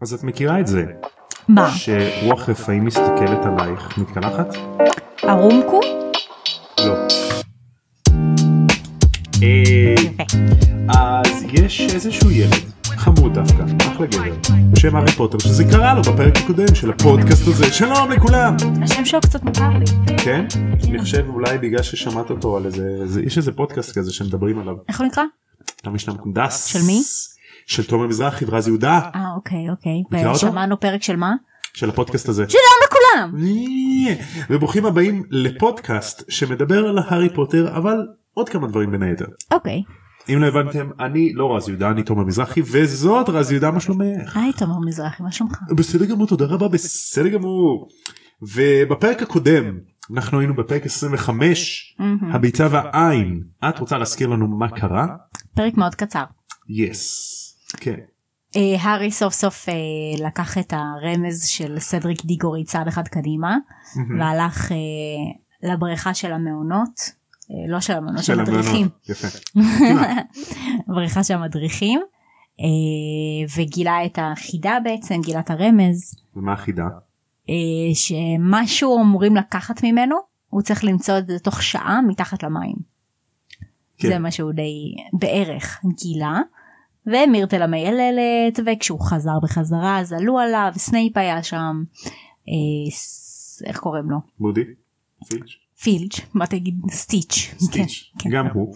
אז את מכירה את זה מה? שרוח רפאים מסתכלת עלייך מתקלחת? הרומקו? לא. אה. אז יש איזשהו ילד חמוד דווקא אחלה גבר בשם הארי פוטר שזה קרה לו בפרק הקודם של הפודקאסט הזה שלום לכולם השם שלו קצת מוכר לי. כן אני חושב אולי בגלל ששמעת אותו על איזה זה- יש איזה פודקאסט כזה שמדברים עליו איך הוא נקרא? למה יש להם קונדס של מי? של תומר מזרחי ורז יהודה אה אוקיי אוקיי. ושמענו פרק של מה? של הפודקאסט הזה. שלום לכולם. וברוכים הבאים לפודקאסט שמדבר על הארי פוטר אבל עוד כמה דברים בין היתר. אוקיי. אם לא הבנתם אני לא רז יהודה אני תומר מזרחי וזאת רז יהודה מה שלומך? היי תומר מזרחי מה שלומך? בסדר גמור תודה רבה בסדר גמור. ובפרק הקודם אנחנו היינו בפרק 25 מהמם. הביצה והעין את רוצה להזכיר לנו מה קרה? פרק מאוד קצר. יס. כן. אה, הארי סוף סוף אה, לקח את הרמז של סדריק דיגורי צעד אחד קדימה והלך אה, לבריכה של המעונות. לא של המעונות, של המדריכים. יפה. בריכה של המדריכים. וגילה את החידה בעצם גילה את הרמז ומה החידה? שמשהו אמורים לקחת ממנו הוא צריך למצוא את זה תוך שעה מתחת למים. כן. זה מה שהוא די בערך גילה. ומירטל המייללת וכשהוא חזר בחזרה אז עלו עליו סנייפ היה שם. אה, ס- איך קוראים לו? מודי? פילץ'? פילץ' מה תגיד סטיץ'. סטיץ'. כן, כן. גם הוא.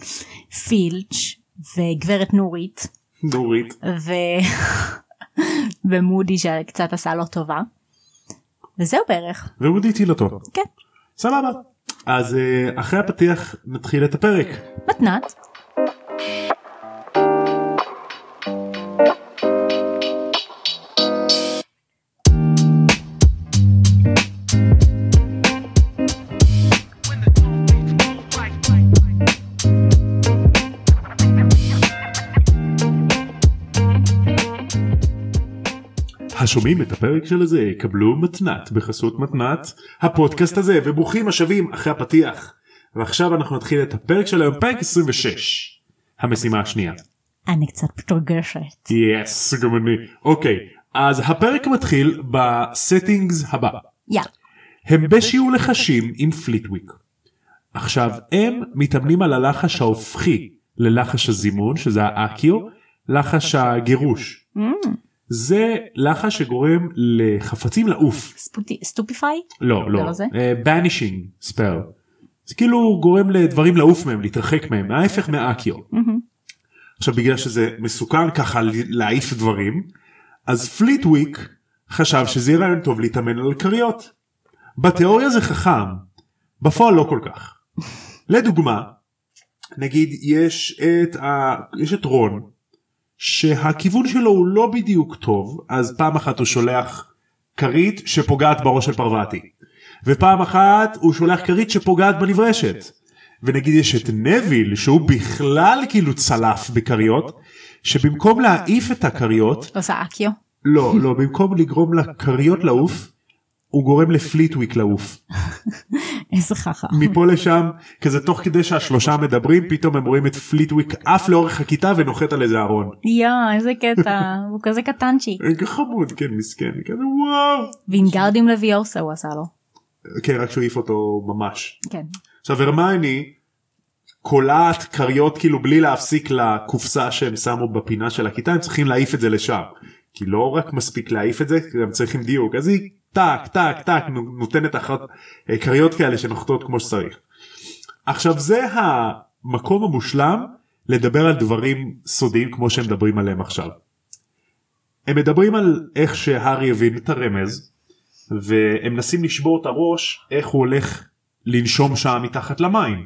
פילץ' וגברת נורית נורית. ו... ומודי שקצת עשה לו טובה. וזהו בערך. ומודי הטיל אותו. כן. סבבה. אז אה, אחרי הפתיח נתחיל את הפרק. מתנת. השומעים את הפרק של הזה יקבלו מתנת בחסות מתנת הפודקאסט הזה וברוכים השבים אחרי הפתיח. ועכשיו אנחנו נתחיל את הפרק של היום פרק 26 המשימה השנייה. אני קצת מתרגשת. yes גם אני. אוקיי אז הפרק מתחיל ב settings הבא. יא. הם בשיעור לחשים עם פליטוויק. עכשיו הם מתאמנים על הלחש ההופכי ללחש הזימון שזה האקיו לחש הגירוש. זה לחש שגורם לחפצים לעוף. Stupefy? לא לא. banishing spell. זה כאילו גורם לדברים לעוף מהם להתרחק מהם ההפך מאקיו. עכשיו בגלל שזה מסוכן ככה להעיף דברים אז פליטוויק חשב שזה יהיה רעיון טוב להתאמן על כריות. בתיאוריה זה חכם בפועל לא כל כך. לדוגמה נגיד יש את, ה... יש את רון שהכיוון שלו הוא לא בדיוק טוב אז פעם אחת הוא שולח כרית שפוגעת בראש של פרווטי ופעם אחת הוא שולח כרית שפוגעת בנברשת ונגיד יש את נביל שהוא בכלל כאילו צלף בכריות שבמקום להעיף את הכריות עושה אקיו. לא לא במקום לגרום לכריות לעוף הוא גורם לפליטוויק לעוף איזה חכם. מפה לשם כזה תוך כדי שהשלושה מדברים פתאום הם רואים את פליטוויק עף לאורך הכיתה ונוחת על איזה ארון. יא איזה קטע הוא כזה קטנצ'י. אה, חמוד כן מסכן כזה וואו. ועם גרדים לוויורסה הוא עשה לו. כן רק שהוא העיף אותו ממש. כן. עכשיו הרמייני קולעת כריות כאילו בלי להפסיק לקופסה שהם שמו בפינה של הכיתה הם צריכים להעיף את זה לשם. כי לא רק מספיק להעיף את זה הם צריכים דיוק אז היא טק טק טק נו- נותנת אחת אה, כריות כאלה שנוחתות כמו שצריך. עכשיו זה המקום המושלם לדבר על דברים סודיים כמו שהם מדברים עליהם עכשיו. הם מדברים על איך שהארי הבין את הרמז והם מנסים לשבור את הראש איך הוא הולך לנשום שם מתחת למים.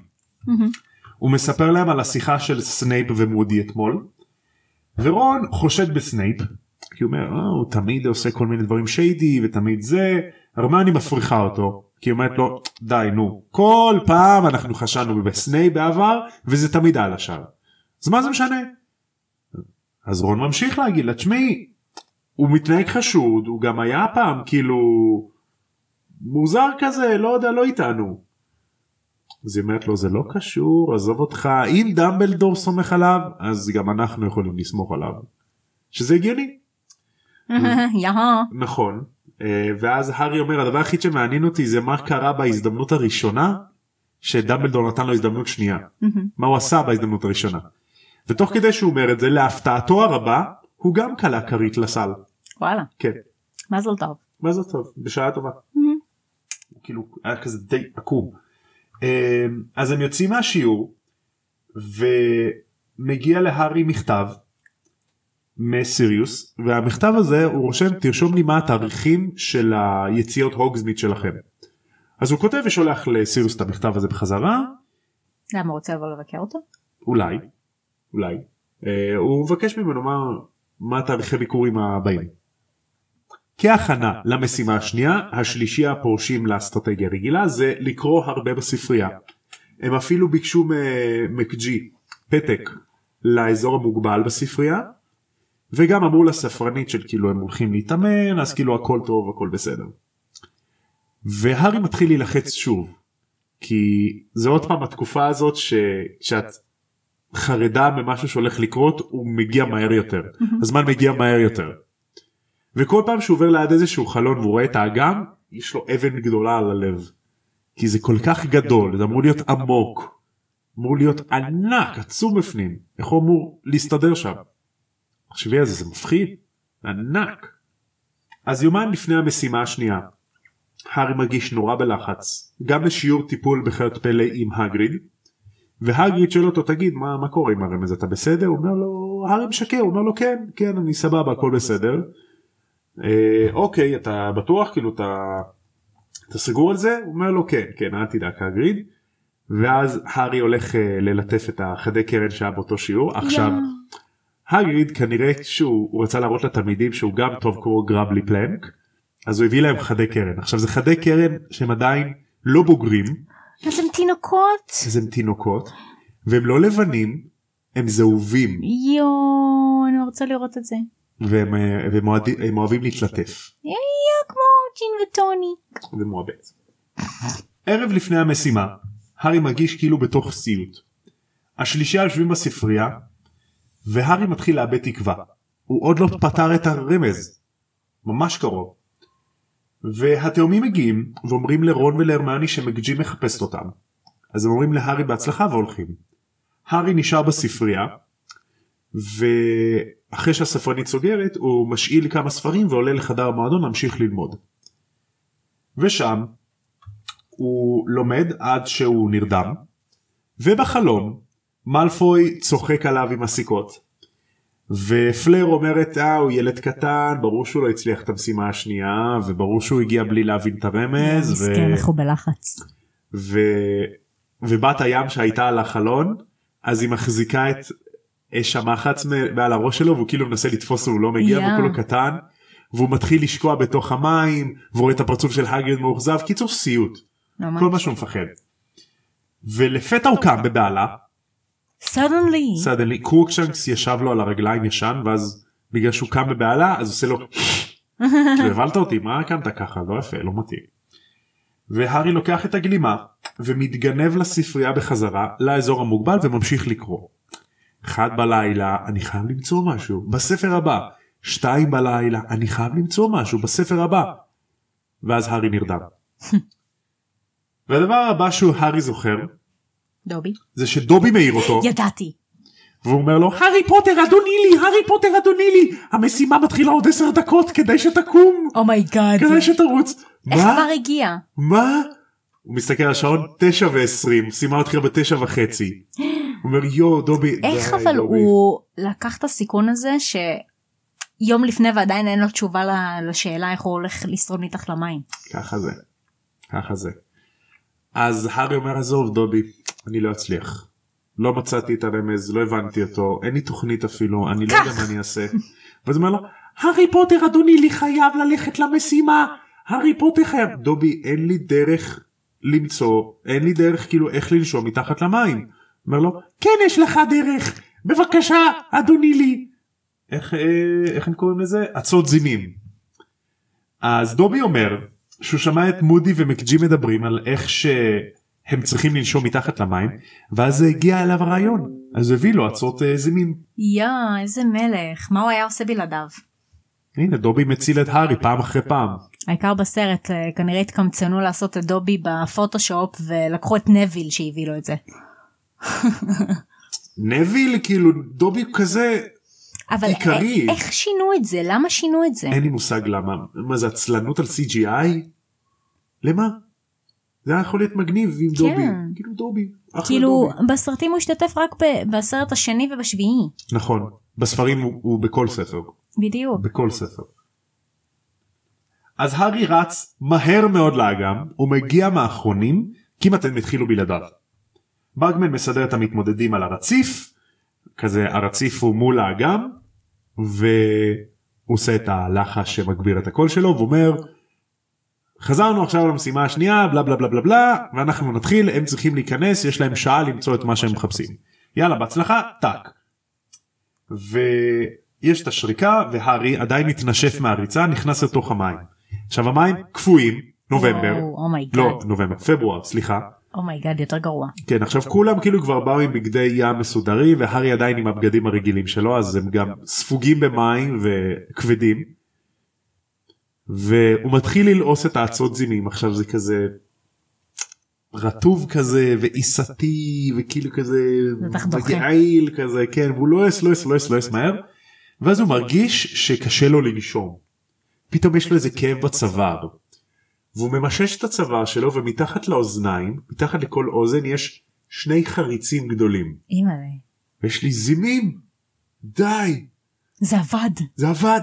הוא מספר להם על השיחה של סנייפ ומודי אתמול ורון חושד בסנייפ כי הוא אומר "אה, הוא תמיד עושה כל מיני דברים shady ותמיד זה הרמיוני מפריכה אותו כי היא אומרת לו די נו כל פעם אנחנו חשדנו בסנייפ בעבר וזה תמיד על השאר אז מה זה משנה. אז רון ממשיך להגיד לה תשמעי הוא מתנהג חשוד הוא גם היה פעם כאילו מוזר כזה לא יודע לא איתנו. אז היא אומרת לו זה לא קשור עזוב אותך אם דמבלדור סומך עליו אז גם אנחנו יכולים לסמוך עליו. שזה הגיוני. נכון אה, ואז הארי אומר הדבר היחיד שמעניין אותי זה מה קרה בהזדמנות הראשונה שדמבלדור נתן לו הזדמנות שנייה מה הוא עשה בהזדמנות הראשונה. ותוך כדי שהוא אומר את זה להפתעתו הרבה הוא גם קלע כרית לסל. וואלה. כן. מזל טוב. מזל טוב בשעה טובה. כאילו היה כזה די עקום. אמ, אז הם יוצאים מהשיעור ומגיע להארי מכתב מסיריוס והמכתב הזה הוא רושם תרשום לי מה התאריכים של היציאות הוגזמית שלכם. אז הוא כותב ושולח לסיריוס את המכתב הזה בחזרה למה הוא רוצה לבוא לבקר אותו? אולי אולי אה, הוא מבקש ממנו מה מה תאריכי ביקורים הבאים. כהכנה למשימה השנייה השלישי הפורשים לאסטרטגיה רגילה זה לקרוא הרבה בספרייה. הם אפילו ביקשו מקג'י פתק לאזור המוגבל בספרייה וגם אמרו לספרנית של כאילו הם הולכים להתאמן אז כאילו הכל טוב הכל בסדר. והארי מתחיל להילחץ שוב כי זה עוד פעם התקופה הזאת שאת חרדה ממשהו שהולך לקרות הוא מגיע מהר יותר הזמן מגיע מהר יותר. וכל פעם שהוא עובר ליד איזשהו חלון והוא רואה את האגם יש לו אבן גדולה על הלב. כי זה כל כך גדול זה אמור להיות עמוק. אמור להיות ענק עצום בפנים איך הוא אמור להסתדר שם. תחשבי על זה זה מפחיד ענק. אז יומיים לפני המשימה השנייה הארי מרגיש נורא בלחץ גם לשיעור טיפול בחיות פלא עם הגריד והגריד שואל אותו תגיד מה, מה קורה עם הרמז אתה בסדר? הוא אומר לו הארי משקר הוא אומר לו כן כן אני סבבה הכל בסדר. אה, אוקיי אתה בטוח כאילו אתה, אתה סגור על זה? הוא אומר לו כן כן אל תדאג הגריד. ואז הארי הולך אה, ללטף את החדי קרן שהיה באותו שיעור עכשיו הגריד כנראה שהוא רצה להראות לתלמידים שהוא גם טוב כמו גרבלי פלנק אז הוא הביא להם חדי קרן עכשיו זה חדי קרן שהם עדיין לא בוגרים אז הם תינוקות? אז הם תינוקות והם לא לבנים הם זהובים יואו אני רוצה לראות את זה. והם, אה, והם אוהדים, הם אוהבים להתלטף יואו כמו ג'ין וטוני. ומועבד. ערב לפני המשימה הארי מרגיש כאילו בתוך סיוט. השלישייה יושבים בספרייה והארי מתחיל לאבד תקווה. הוא עוד לא פתר את הרמז. ממש קרוב. והתאומים מגיעים ואומרים לרון ולהרמני שמקג'י מחפשת אותם. אז הם אומרים להארי בהצלחה והולכים. הארי נשאר בספרייה ואחרי שהספרנית סוגרת הוא משאיל כמה ספרים ועולה לחדר המועדון להמשיך ללמוד. ושם הוא לומד עד שהוא נרדם ובחלום מאלפוי צוחק עליו עם הסיכות ופלר אומרת אה הוא ילד קטן ברור שהוא לא הצליח את המשימה השנייה וברור שהוא הגיע בלי להבין את הרמז. מסכן הוא בלחץ. ובת הים שהייתה על החלון אז היא מחזיקה את אש המחץ מעל הראש שלו והוא כאילו מנסה לתפוס והוא לא מגיע יא. והוא כולו קטן והוא מתחיל לשקוע בתוך המים והוא רואה את הפרצוף של הגריד מאוכזב קיצור סיוט ממש. כל מה שהוא מפחד. ולפתע הוא קם בבהלה סודנלי. סדנלי קרוקשנקס ישב לו על הרגליים ישן ואז בגלל שהוא קם בבהלה אז עושה לו כאילו, הבהלת אותי מה קמת ככה לא יפה לא מתאים. והארי לוקח את הגלימה ומתגנב לספרייה בחזרה לאזור המוגבל וממשיך לקרוא. אחד בלילה אני חייב למצוא משהו בספר הבא. שתיים בלילה אני חייב למצוא משהו בספר הבא. ואז הארי נרדם. והדבר הבא שהוא הארי זוכר דובי. זה שדובי מעיר אותו ידעתי. והוא אומר לו הארי פוטר אדוני לי הארי פוטר אדוני לי המשימה מתחילה עוד עשר דקות כדי שתקום oh my god. כדי שתרוץ. איך? כבר הגיע? מה? הוא מסתכל על השעון תשע ועשרים משימה מתחילה בתשע וחצי. הוא אומר יו דובי. איך אבל דובי." הוא לקח את הסיכון הזה שיום לפני ועדיין אין לו תשובה לשאלה איך הוא הולך לשרוד מתחת למים. ככה זה. ככה זה. אז הארי אומר עזוב דובי אני לא אצליח. לא מצאתי את הרמז לא הבנתי אותו אין לי תוכנית אפילו אני לא יודע מה אני אעשה. ואז הוא אומר לו הארי פוטר אדוני לי חייב ללכת למשימה הארי פוטר חייב דובי אין לי דרך למצוא אין לי דרך כאילו איך לנשום מתחת למים. אומר לו כן יש לך דרך בבקשה אדוני לי. איך אה, איך הם קוראים לזה עצות זימים. אז דובי אומר שהוא שמע את מודי ומקג'י מדברים על איך שהם צריכים לנשום מתחת למים ואז הגיע אליו הרעיון אז הביא לו עצות אה, זימים. יא איזה מלך מה הוא היה עושה בלעדיו? הנה דובי מציל את הארי פעם אחרי פעם. העיקר בסרט אה, כנראה התקמצנו לעשות את דובי בפוטושופ ולקחו את נביל שהביא לו את זה. נביל כאילו דובי כזה אבל עיקרי. א- איך שינו את זה? למה שינו את זה? אין לי מושג למה מה זה עצלנות על CGI? למה? זה היה יכול להיות מגניב עם דובי. כאילו דובי. אחלה כאילו דובי. בסרטים הוא השתתף רק ב- בסרט השני ובשביעי. נכון בספרים הוא, הוא בכל ספר. בדיוק. בכל ספר. אז הארי רץ מהר מאוד לאגם הוא מגיע מהאחרונים כמעט הם התחילו בלעדיו. ברגמן מסדר את המתמודדים על הרציף כזה הרציף הוא מול האגם והוא עושה את הלחש שמגביר את הקול שלו ואומר חזרנו עכשיו למשימה השנייה בלה בלה בלה בלה בלה ואנחנו נתחיל הם צריכים להיכנס יש להם שעה למצוא את מה שהם מחפשים יאללה בהצלחה טאק. ויש את השריקה והארי עדיין מתנשף מהריצה נכנס לתוך המים. עכשיו המים קפואים נובמבר oh my god. לא נובמבר פברואר סליחה oh my god יותר גרוע. כן עכשיו כולם כאילו כבר באו עם בגדי ים מסודרים והארי עדיין עם הבגדים הרגילים שלו אז הם גם ספוגים במים וכבדים. והוא מתחיל ללעוס את האצות זימים עכשיו זה כזה רטוב כזה ועיסתי וכאילו כזה. מגעיל כזה כן והוא לועס לועס לועס לועס מהר ואז הוא מרגיש שקשה לו לנשום. פתאום יש לו איזה כאב בצוואר. והוא ממשש את הצוואר שלו ומתחת לאוזניים מתחת לכל אוזן יש שני חריצים גדולים אימא'לה. ויש לי זימים די זה עבד. זה עבד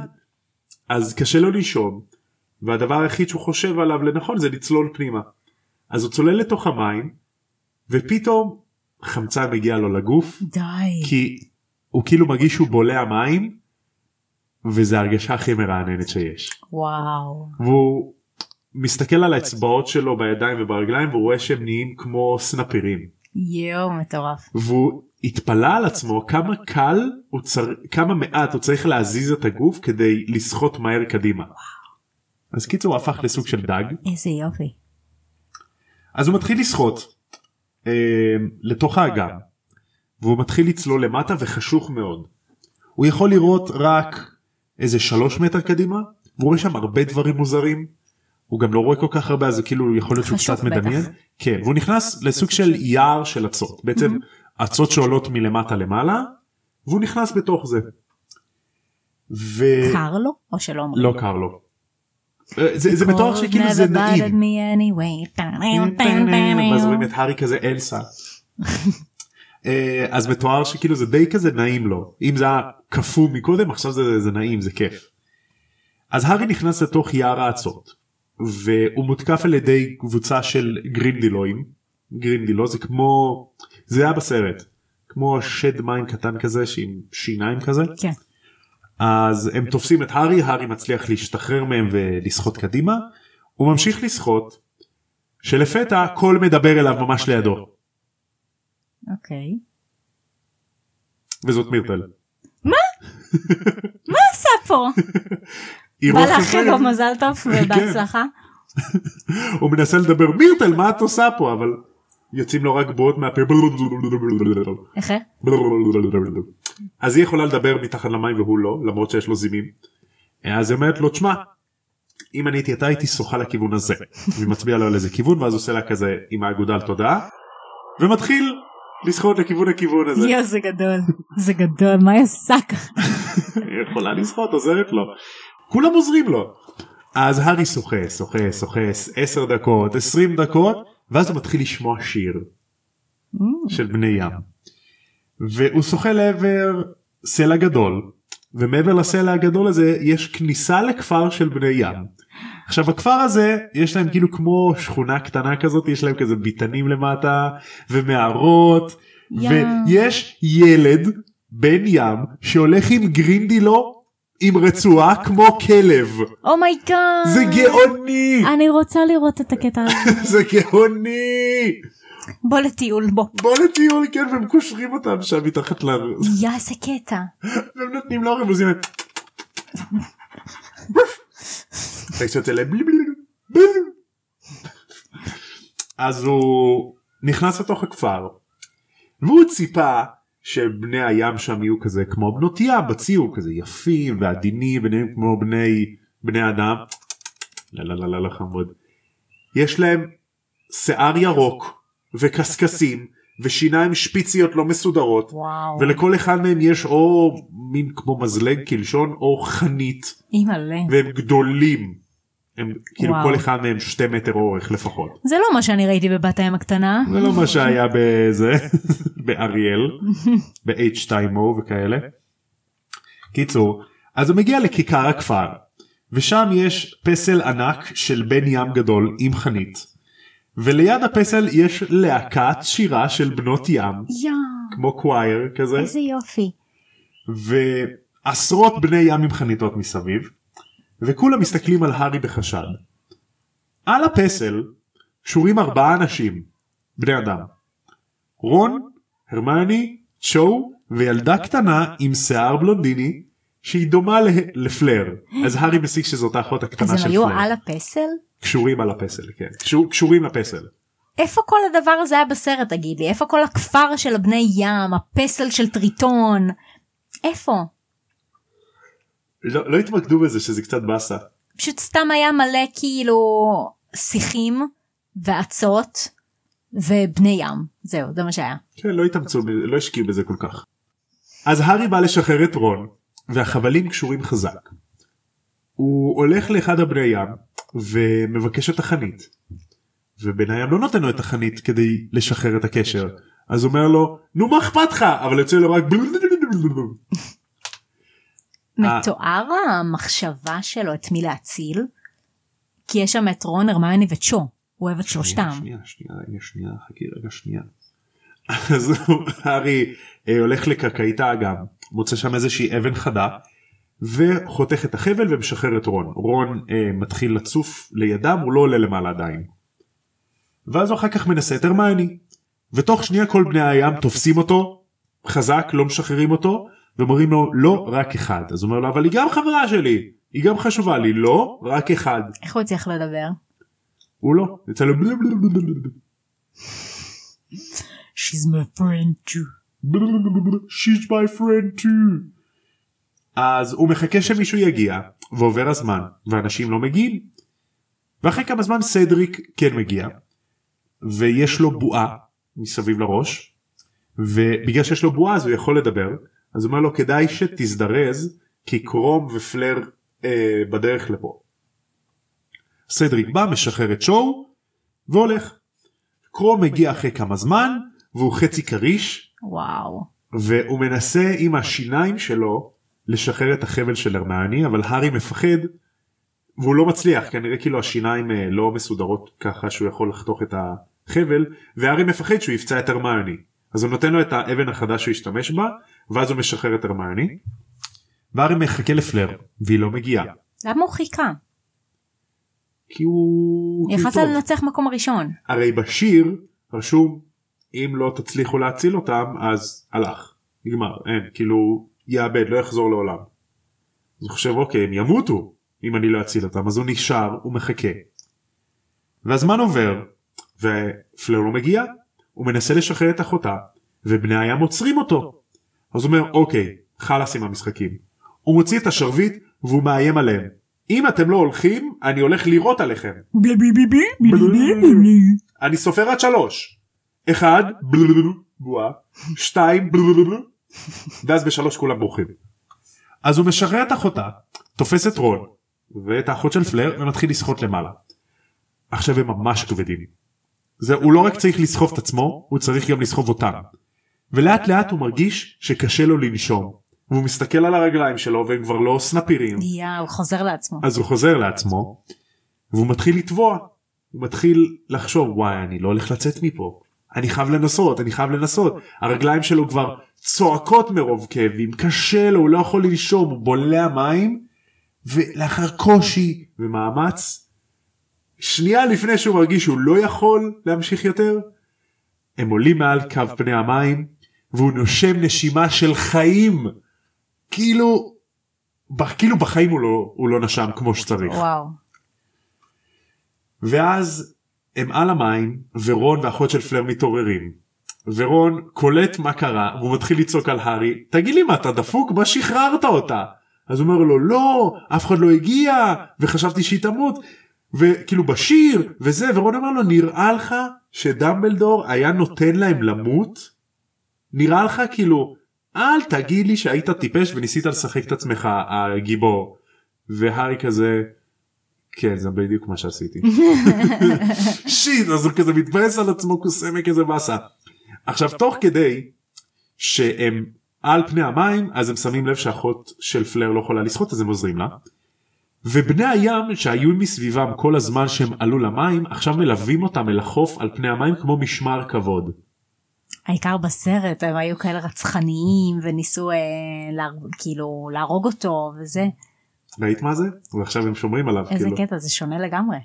אז קשה לו לישון והדבר היחיד שהוא חושב עליו לנכון זה לצלול פנימה אז הוא צולל לתוך המים ופתאום חמצן מגיע לו לגוף די. כי הוא כאילו מרגיש שהוא בולע מים וזה ההרגשה הכי מרעננת שיש וואו. והוא מסתכל על האצבעות שלו בידיים וברגליים והוא רואה שהם נהיים כמו סנפירים יואו מטורף. והוא התפלא על עצמו כמה קל הוא צר... כמה מעט הוא צריך להזיז את הגוף כדי לסחוט מהר קדימה. אז קיצור הוא הפך לסוג של דג איזה יופי. אז הוא מתחיל לשחות אה, לתוך האגם והוא מתחיל לצלול למטה וחשוך מאוד. הוא יכול לראות רק איזה שלוש מטר קדימה והוא רואה שם הרבה דברים מוזרים. הוא גם לא רואה כל כך הרבה אז כאילו יכול להיות שהוא קצת. מדמיין. כן והוא נכנס לסוג של יער של אצות בעצם אצות שעולות מלמטה למעלה והוא נכנס בתוך זה. ו... קר לו או שלא אומרים? לא קר לו. זה, מתואר שכאילו זה נעים. ואז רואים את הארי כזה אלסה. אה, אז מתואר שכאילו זה די כזה נעים לו אם זה היה קפוא מקודם עכשיו זה, זה נעים זה כיף. אז הארי נכנס לתוך יער האצות והוא מותקף על ידי קבוצה של גרינדילואים. גרינדילו זה כמו זה היה בסרט כמו שד מים קטן כזה עם שיניים כזה. כן. אז הם תופסים את הארי, הארי מצליח להשתחרר מהם ולשחות קדימה. הוא ממשיך לשחות, שלפתע קול מדבר אליו ממש לידו, אוקיי. וזאת מירטל. מה עשה פה? בא לאחל לו. מזל טוב ובהצלחה. הוא מנסה לדבר מירטל מה את עושה פה אבל יוצאים לו רק בועות מהפה. איך? אז היא יכולה לדבר מתחת למים והוא לא למרות שיש לו זימים. אז היא אומרת לו תשמע אם אני הייתי אתה הייתי שוחה לכיוון הזה. והיא מצביעה לו על איזה כיוון ואז עושה לה כזה עם האגודל תודה ומתחיל לשחות לכיוון הכיוון הזה. יואו זה גדול. זה גדול מה היא עושה ככה? היא יכולה לשחות עוזרת לו. כולם עוזרים לו. אז הארי שוחה שוחה שוחה 10 דקות 20 דקות ואז הוא מתחיל לשמוע שיר Mm, של בני ים. והוא שוחה לעבר סלע גדול ומעבר לסלע הגדול הזה יש כניסה לכפר של בני ים. עכשיו הכפר הזה יש להם כאילו כמו שכונה קטנה כזאת יש להם כזה ביתנים למטה ומערות ים. ויש ילד בן ים שהולך עם גרינדילו עם רצועה כמו כלב oh my god. זה גאוני אני רוצה לראות את הקטע הזה. זה גאוני בוא לטיול בוא. בוא לטיול כן והם קושרים אותם שם מתחת ל... יא איזה קטע. והם נותנים לו רמוזים. אז הוא נכנס לתוך הכפר והוא ציפה שבני הים שם יהיו כזה כמו בנות ים בציור כזה יפים ועדינים ונראים כמו בני בני אדם. לא לא לא לא חמוד. יש להם שיער ירוק וקשקשים ושיניים שפיציות לא מסודרות וואו. ולכל אחד מהם יש או מין כמו מזלג קלשון או חנית אימא'לה. והם גדולים. הם כאילו וואו. כל אחד מהם שתי מטר אורך לפחות. זה לא מה שאני ראיתי בבת הים הקטנה. זה לא מה שהיה בזה באריאל ב-H2O וכאלה. קיצור אז הוא מגיע לכיכר הכפר ושם יש פסל ענק של בן ים גדול עם חנית וליד הפסל יש להקת שירה של בנות ים יא, כמו קווייר כזה איזה יופי. ועשרות בני ים עם חניתות מסביב וכולם מסתכלים על הארי בחשד. על הפסל שורים ארבעה אנשים בני אדם רון, הרמני, צ'ו וילדה קטנה עם שיער בלונדיני שהיא דומה לפלר אז הארי מסיק שזאת האחות אז הקטנה הם של היו פלר. על הפסל? קשורים על הפסל כן קשור, קשורים לפסל. איפה כל הדבר הזה היה בסרט תגיד לי? איפה כל הכפר של הבני ים, הפסל של טריטון? איפה? לא, לא התמקדו בזה שזה קצת באסה. פשוט סתם היה מלא כאילו שיחים ואצות ובני ים. זהו, זה מה שהיה. כן לא התאמצו לא השקיעו בזה כל כך. אז הארי בא לשחרר את רון והחבלים קשורים חזק. הוא הולך לאחד הבני ים ומבקש את החנית. ובן הים לא נותן לו את החנית כדי לשחרר את הקשר אז אומר לו נו מה אכפת לך אבל יוצא לו רק. מתואר המחשבה שלו את מי להציל? כי יש שם את רון, הרמיוני וצ'ו. הוא אוהב את שלושתם. שנייה שנייה רגע שנייה חכי רגע שנייה. אז הארי אה, הולך לקרקעית האגם מוצא שם איזושהי אבן חדה וחותך את החבל ומשחרר את רון רון אה, מתחיל לצוף לידם הוא לא עולה למעלה עדיין. ואז הוא אחר כך מנסה את הרמיוני ותוך שנייה כל בני הים תופסים אותו חזק לא משחררים אותו ואומרים לו לא רק אחד אז הוא אומר לו אבל היא גם חברה שלי היא גם חשובה לי לא רק אחד איך הוא הצליח לדבר? הוא לא יצא לו בלה בלה בלה בלה בלה. She's my friend too. She's my friend too. אז הוא מחכה שמישהו יגיע ועובר הזמן ואנשים לא מגיעים. ואחרי כמה זמן סדריק כן מגיע ויש לו בועה מסביב לראש ובגלל שיש לו בועה אז הוא יכול לדבר אז הוא אומר לו כדאי שתזדרז כי קרום ופלר אה, בדרך לפה. סדריק בא משחרר את שואו והולך. קרום מגיע אחרי כמה זמן והוא חצי כריש וואו. והוא מנסה עם השיניים שלו לשחרר את החבל של הרמני אבל הארי מפחד והוא לא מצליח כנראה כאילו השיניים אה, לא מסודרות ככה שהוא יכול לחתוך את החבל והארי מפחד שהוא יפצע את הרמני אז הוא נותן לו את האבן החדש שהוא השתמש בה ואז הוא משחרר את הרמני. והארי מחכה לפלר והיא לא מגיעה למה הוא חיכה? כי הוא... יכלת. לנצח מקום הראשון. הרי בשיר רשום אם לא תצליחו להציל אותם אז הלך נגמר אין כאילו יאבד לא יחזור לעולם. אז הוא חושב אוקיי הם ימותו אם אני לא אציל אותם אז הוא נשאר הוא מחכה. והזמן עובר ופלר לא מגיע הוא מנסה לשחרר את אחותה ובני הים עוצרים אותו. אז הוא אומר אוקיי חלאס עם המשחקים. הוא מוציא את השרביט והוא מאיים עליהם. אם אתם לא הולכים אני הולך לירות עליכם. אני סופר עד שלוש. אחד, בועה, שתיים, בלולולו, ואז בשלוש כולם בורחים. אז הוא משחרר את אחותה, תופס את רון ואת האחות של פלר ומתחיל לשחות למעלה. עכשיו הם ממש כבדים. זה, הוא לא רק צריך לסחוב את עצמו, הוא צריך גם לסחוב אותם. ולאט לאט הוא מרגיש שקשה לו לנשום. והוא מסתכל על הרגליים שלו והם כבר לא סנפירים. הוא חוזר לעצמו. אז הוא חוזר לעצמו והוא מתחיל לטבוע. הוא מתחיל לחשוב וואי אני לא הולך לצאת מפה. אני חייב לנסות אני חייב לנסות. הרגליים שלו כבר צועקות מרוב כאבים קשה לו הוא לא יכול לנשום הוא בולע מים ולאחר קושי ומאמץ שנייה לפני שהוא מרגיש שהוא לא יכול להמשיך יותר הם עולים מעל קו פני המים והוא נושם נשימה של חיים כאילו כאילו בחיים הוא לא, הוא לא נשם כמו שצריך. וואו. ואז הם על המים ורון ואחות של פלר מתעוררים. ורון קולט מה קרה והוא מתחיל לצעוק על הארי תגיד לי מה אתה דפוק? מה שחררת אותה? אז הוא אומר לו לא אף אחד לא הגיע וחשבתי שהיא תמות. וכאילו בשיר וזה ורון אומר לו נראה לך שדמבלדור היה נותן להם למות? נראה לך כאילו אל תגיד לי שהיית טיפש וניסית לשחק את עצמך הגיבור. והארי כזה כן זה בדיוק מה שעשיתי. שיט אז הוא כזה מתבאס על עצמו כוסמק כזה באסה. עכשיו תוך כדי שהם על פני המים אז הם שמים לב שאחות של פלר לא יכולה לשחות אז הם עוזרים לה. ובני הים שהיו מסביבם כל הזמן שהם עלו למים עכשיו מלווים אותם אל החוף על פני המים כמו משמר כבוד. העיקר בסרט הם היו כאלה רצחניים וניסו אה, לה, כאילו להרוג אותו וזה. ראית מה זה? ועכשיו הם שומרים עליו. איזה כאילו. קטע זה שונה לגמרי.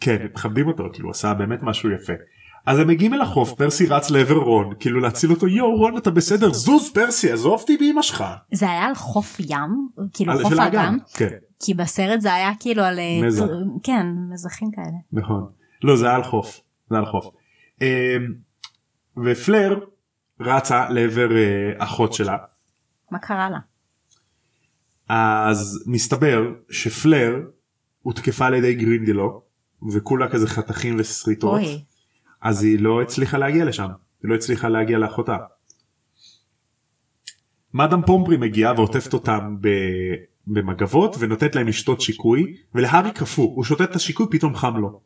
כן מכבדים אותו כאילו הוא עשה באמת משהו יפה. אז הם מגיעים אל החוף פרסי רץ לעבר רון כאילו להציל אותו יואו רון אתה בסדר זוז פרסי עזוב אותי באמא שלך. זה היה על חוף ים כאילו על- חוף של האגם כן כי בסרט זה היה כאילו על אה, מזח. כן מזחים כאלה. נכון. לא זה היה על חוף. זה היה על חוף. אמ, ופלר רצה לעבר אה, אחות שלה מה קרה לה? אז מסתבר שפלר הותקפה על ידי גרינדילו וכולה כזה חתכים ושריטות אוי. אז היא לא הצליחה להגיע לשם היא לא הצליחה להגיע לאחותה. מאדם פומפרי מגיעה ועוטפת אותם ב... במגבות ונותנת להם לשתות שיקוי ולהארי קפוא הוא שותה את השיקוי פתאום חם לו.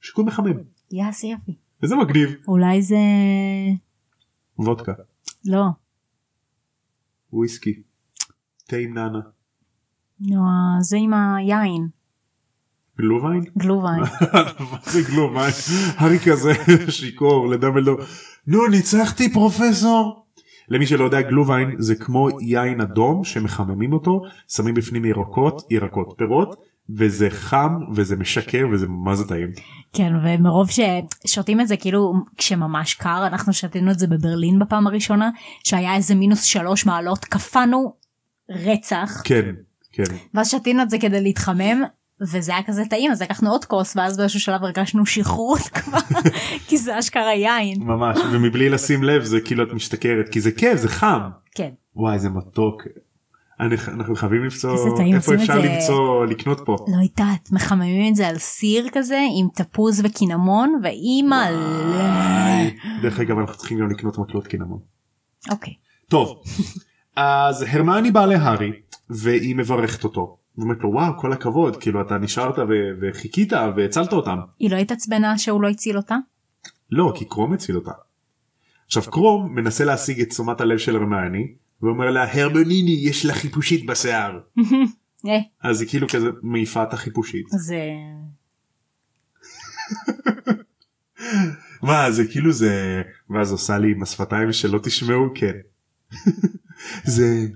שיקוי מחמם יאס יפי. איזה מגניב אולי זה וודקה לא. וויסקי תה עם נאנה נו, זה עם היין גלוביין גלוביין. מה זה גלוביין הארי כזה שיכור לדמבלדור נו ניצחתי פרופסור. למי שלא יודע גלוביין זה כמו יין אדום שמחממים אותו שמים בפנים ירקות ירקות פירות וזה חם וזה משקר וזה מה זה טעים. כן ומרוב ששותים את זה כאילו כשממש קר אנחנו שתינו את זה בברלין בפעם הראשונה שהיה איזה מינוס שלוש מעלות קפאנו רצח כן כן ואז שתינו את זה כדי להתחמם וזה היה כזה טעים אז לקחנו עוד כוס ואז באיזשהו שלב הרגשנו שחרור כבר כי זה אשכרה יין ממש ומבלי לשים לב זה כאילו את משתכרת כי זה כיף זה חם. כן וואי זה מתוק. אנחנו חייבים למצוא איפה אפשר זה- למצוא לקנות פה. לא יודעת מחממים את זה על סיר כזה עם תפוז וקינמון ואימא דרך אגב אנחנו צריכים גם לקנות מקלות קינמון. אוקיי טוב אז הרמני באה להארי והיא מברכת אותו. ואומרת לו וואו כל הכבוד כאילו אתה נשארת וחיכית והצלת אותם. היא לא התעצבנה שהוא לא הציל אותה? לא כי קרום הציל אותה. עכשיו קרום מנסה להשיג את תשומת הלב של הרמני ואומר לה הרמוניני יש לה חיפושית בשיער. אה, אז היא כאילו כזה מעיפה את החיפושית. זה מה זה כאילו זה ואז עושה לי עם השפתיים שלא תשמעו כן. זה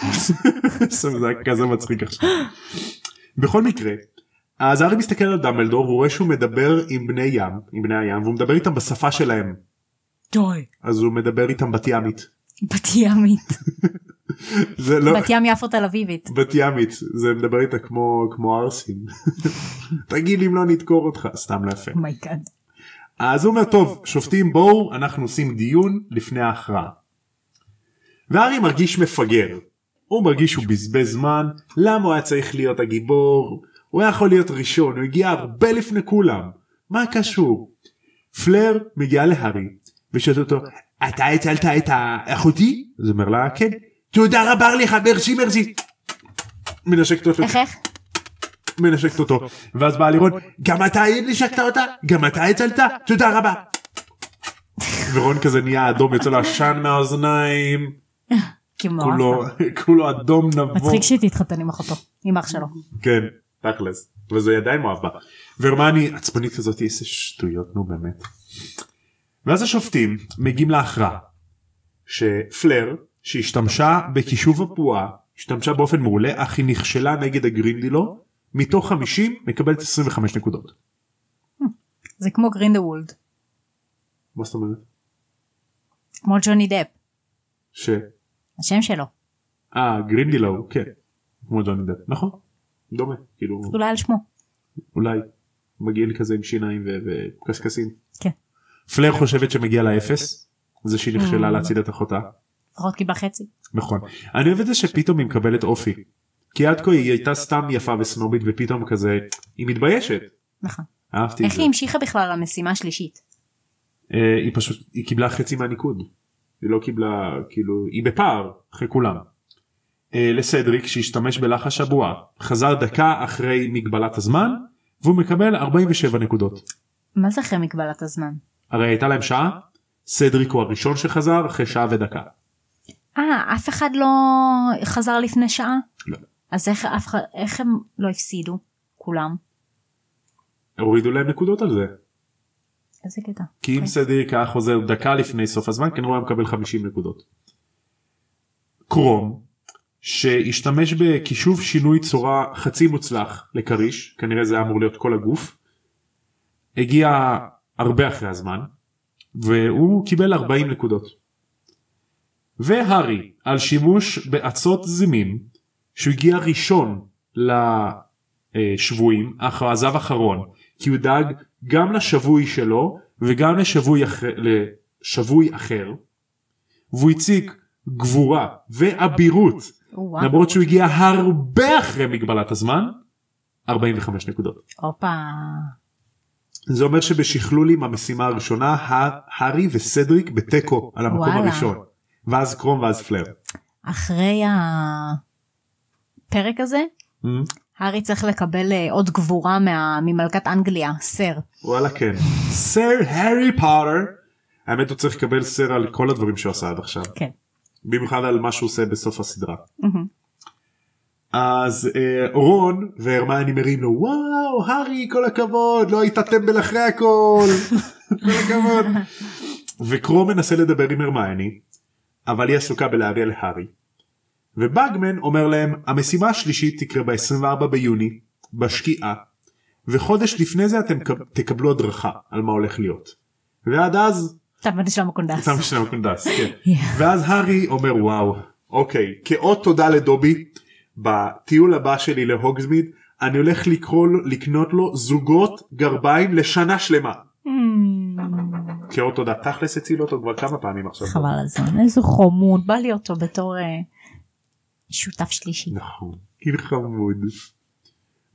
זה היה כזה מצחיק עכשיו. בכל מקרה אז הארי מסתכל על דמבלדור והוא רואה שהוא מדבר עם בני ים עם בני הים והוא מדבר איתם בשפה שלהם די אז הוא מדבר איתם בת ימית. בת ימית זה לא בת ים יפו תל אביבית בת ימית זה מדבר איתה כמו כמו ערסים. תגיד אם לא נדקור אותך סתם לא יפה. oh my god אז הוא אומר טוב שופטים בואו אנחנו עושים דיון לפני ההכרעה. והארי מרגיש מפגר. הוא מרגיש שהוא בזבז זמן למה הוא היה צריך להיות הגיבור הוא היה יכול להיות ראשון הוא הגיע הרבה לפני כולם מה קשור. פלר מגיעה להארי ושואלת אותו אתה הצלת את אחותי? אז אומר לה כן. תודה רבה לך מרסי מרסי. מנשקת אותו איך איך? מנשקת אותו ואז באה לירון גם אתה נשקת אותה גם אתה הצלת תודה רבה. ורון כזה נהיה אדום יוצא לו עשן מהאוזניים כולו. כולו אדום נבוך מצחיק שתתחתן עם אחותו עם אח שלו כן תכלס וזה עדיין מאוהב בה. ורמני עצבנית כזאת איזה שטויות נו באמת. ואז השופטים מגיעים להכרעה שפלר שהשתמשה בכישוב הפועה השתמשה באופן מעולה אך היא נכשלה נגד הגרינדילו מתוך 50 מקבלת 25 נקודות. זה כמו גרינדוולד מה זאת אומרת? כמו ג'וני דפ ש... השם שלו אה גרינדילו כן כמו ג'וני דפ נכון דומה כאילו אולי על שמו אולי מגעיל כזה עם שיניים וקשקשים. כן. פלר חושבת שמגיע לה אפס זה שהיא נכשלה Mm. להציל את אחותה. לפחות קיבלה חצי. נכון. אני אוהב את זה שפתאום היא מקבלת אופי. כי עד כה היא הייתה סתם יפה וסנובית ופתאום כזה היא מתביישת. נכון. אהבתי את איך זה. היא המשיכה בכלל למשימה השלישית? אה, היא פשוט היא קיבלה חצי מהניקוד. היא לא קיבלה כאילו היא בפער אחרי כולם. אה, לסדריק שהשתמש בלחש הבועה חזר דקה אחרי מגבלת הזמן והוא מקבל 47 נקודות. מה זה אחרי מגבלת הזמן? הרי הייתה להם שעה סדריק הוא הראשון שחזר אחרי שעה ודקה. אה, אף אחד לא חזר לפני שעה? לא. אז איך, אף איך הם לא הפסידו? כולם? הורידו להם נקודות על זה. איזה קטע. כי אם אוקיי. סדריק היה חוזר דקה לפני סוף הזמן כנראה הוא היה מקבל 50 נקודות. קרום שהשתמש בכישוב שינוי צורה חצי מוצלח לכריש כנראה זה היה אמור להיות כל הגוף. הגיע הרבה אחרי הזמן והוא קיבל 40 נקודות. והארי על שימוש באצות זימים שהוא הגיע ראשון לשבויים אך עזב אחרון כי הוא דאג גם לשבוי שלו וגם לשבוי אחר, לשבוי אחר והוא הציג גבורה ואבירות וואו. למרות שהוא הגיע הרבה אחרי מגבלת הזמן 45 נקודות. הופה. זה אומר שבשכלולים המשימה הראשונה הארי וסדריק בתיקו על המקום וואלה. הראשון ואז קרום ואז פלר. אחרי הפרק הזה, Mm, הארי צריך לקבל אה, עוד גבורה מה, ממלכת אנגליה, סר. וואלה כן. סר הארי פוטר. האמת הוא צריך לקבל סר על כל הדברים שהוא עשה עד עכשיו. כן. במיוחד על מה שהוא עושה בסוף הסדרה. אז אה, רון והרמני מרים לו וואו הארי כל הכבוד לא היית טמבל אחרי הכל כל הכבוד. וקרום מנסה לדבר עם הרמני אבל היא עסוקה בלהריע להארי. ובאגמן אומר להם המשימה השלישית תקרה ב-24 ביוני בשקיעה וחודש לפני זה אתם קב- תקבלו הדרכה על מה הולך להיות. ועד אז יש לנו קונדס. שם שם קונדס, כן. ואז הארי אומר וואו אוקיי כאות תודה לדובי בטיול הבא שלי להוגזמיד אני הולך לקרוא לו לקנות לו זוגות גרביים לשנה שלמה. כאות תודה תכלס הציל אותו כבר כמה פעמים עכשיו. חבל על הזמן, איזה חומוד, בא לי אותו בתור אה, שותף שלישי. נכון, גיל חמוד.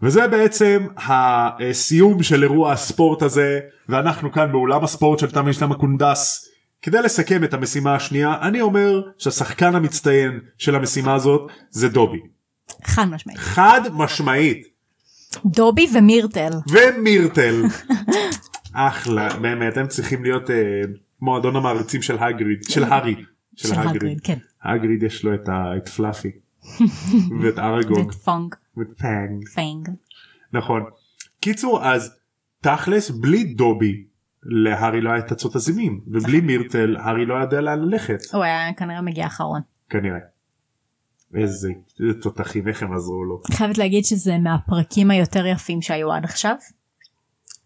וזה בעצם הסיום של אירוע הספורט הזה ואנחנו כאן באולם הספורט של תם ישלם הקונדס. כדי לסכם את המשימה השנייה אני אומר שהשחקן המצטיין של המשימה הזאת זה דובי. חד משמעית. חד משמעית. דובי ומירטל. ומירטל. אחלה באמת הם צריכים להיות אה, מועדון המעריצים של האגריד של הארי. של האגריד, כן. האגריד יש לו את, ה, את פלאפי. ואת ארגוג. ואת פונג, ואת פאנג. פיינג. נכון. קיצור אז תכלס בלי דובי להארי לא היה את אצות הזימים ובלי מירטל הארי לא ידע לאן ללכת הוא היה כנראה מגיע אחרון. כנראה. איזה תותחים איך הם עזרו לו. חייבת להגיד שזה מהפרקים היותר יפים שהיו עד עכשיו.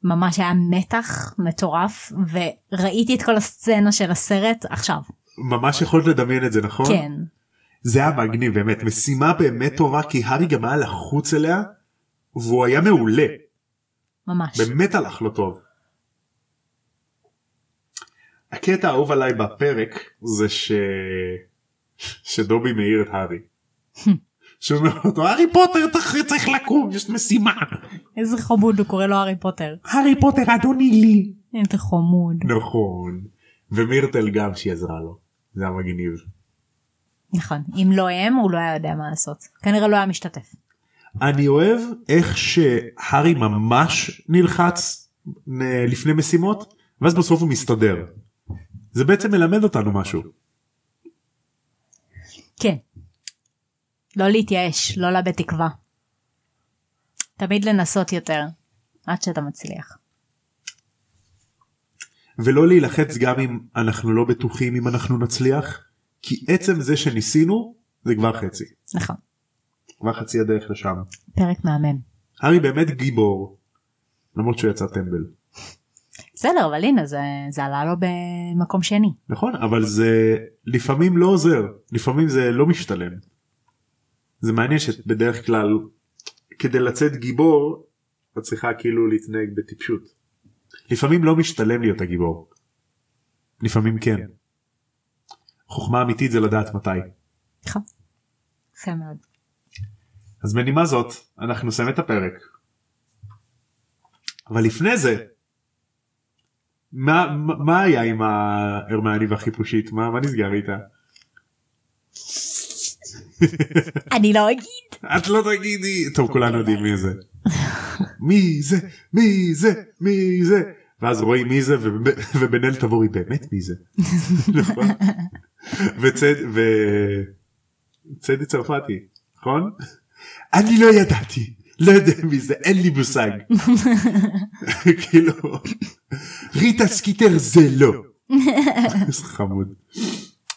ממש היה מתח מטורף וראיתי את כל הסצנה של הסרט עכשיו. ממש יכולת לדמיין את זה נכון? כן. זה היה מגניב באמת משימה באמת טובה כי הארי גם היה לחוץ אליה והוא היה מעולה ממש. באמת הלך לו טוב. הקטע האהוב עליי בפרק זה ש... שדובי מעיר את הארי. שאומר אותו הארי פוטר צריך לקום יש משימה. איזה חמוד הוא קורא לו הארי פוטר. הארי פוטר אדוני לי. איזה חמוד. נכון. ומירטל גם שהיא עזרה לו. זה היה מגניב. נכון. אם לא הם הוא לא היה יודע מה לעשות. כנראה לא היה משתתף. אני אוהב איך שהארי ממש נלחץ אה, לפני משימות ואז בסוף הוא מסתדר. זה בעצם מלמד אותנו משהו. כן. לא להתייאש, לא לאבד תקווה. תמיד לנסות יותר, עד שאתה מצליח. ולא להילחץ גם אם אנחנו לא בטוחים אם אנחנו נצליח כי עצם זה שניסינו זה כבר חצי. נכון. כבר חצי הדרך לשם. פרק מהמם. הארי באמת גיבור. למרות שהוא יצא טמבל. בסדר, אבל הנה זה, זה עלה לו במקום שני. נכון אבל זה לפעמים לא עוזר לפעמים זה לא משתלם. זה מעניין שבדרך כלל כדי לצאת גיבור את צריכה כאילו להתנהג בטיפשות. לפעמים לא משתלם להיות הגיבור. לפעמים כן. חוכמה אמיתית זה לדעת מתי. נכון. יפה מאוד. אז בנימה זאת אנחנו נסיים את הפרק. אבל לפני זה מה, מה, מה היה עם ההרמני והחיפושית מה, מה נסגר איתה? אני לא אגיד. את לא תגידי טוב כולנו יודעים מי זה. מי זה מי זה מי זה ואז רואים מי זה ובן אל תבורי באמת מי זה. וצד וצדי צרפתי נכון? אני לא ידעתי לא יודע מי זה אין לי מושג. כאילו ריטה סקיטר זה לא. איזה חמוד.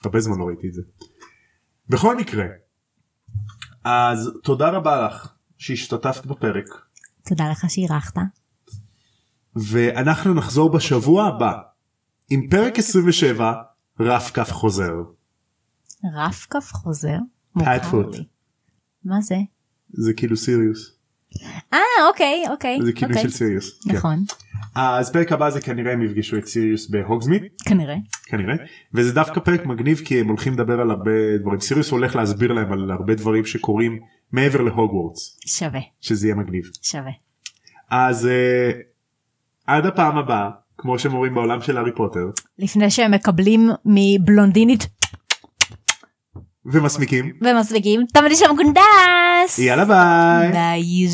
הרבה זמן לא ראיתי את זה. בכל מקרה אז תודה רבה לך שהשתתפת בפרק תודה לך שאירחת. ואנחנו נחזור בשבוע הבא עם פרק 27 רף כף חוזר. רף כף חוזר? פאדפוט. מה זה? זה כאילו סיריוס. אה אוקיי אוקיי. זה כאילו אוקיי. של סיריוס. כן. נכון. אז פרק הבא זה כנראה הם יפגשו את סיריוס בהוגזמית כנראה. כנראה וזה דווקא פרק מגניב כי הם הולכים לדבר על הרבה דברים סיריוס הולך להסביר להם על הרבה דברים שקורים מעבר להוגוורטס שווה שזה יהיה מגניב שווה. אז uh, עד הפעם הבאה כמו שהם אומרים בעולם של הארי פוטר לפני שהם מקבלים מבלונדינית ומסמיקים ומסליקים תמיד שם קונדס. יאללה ביי. ביי.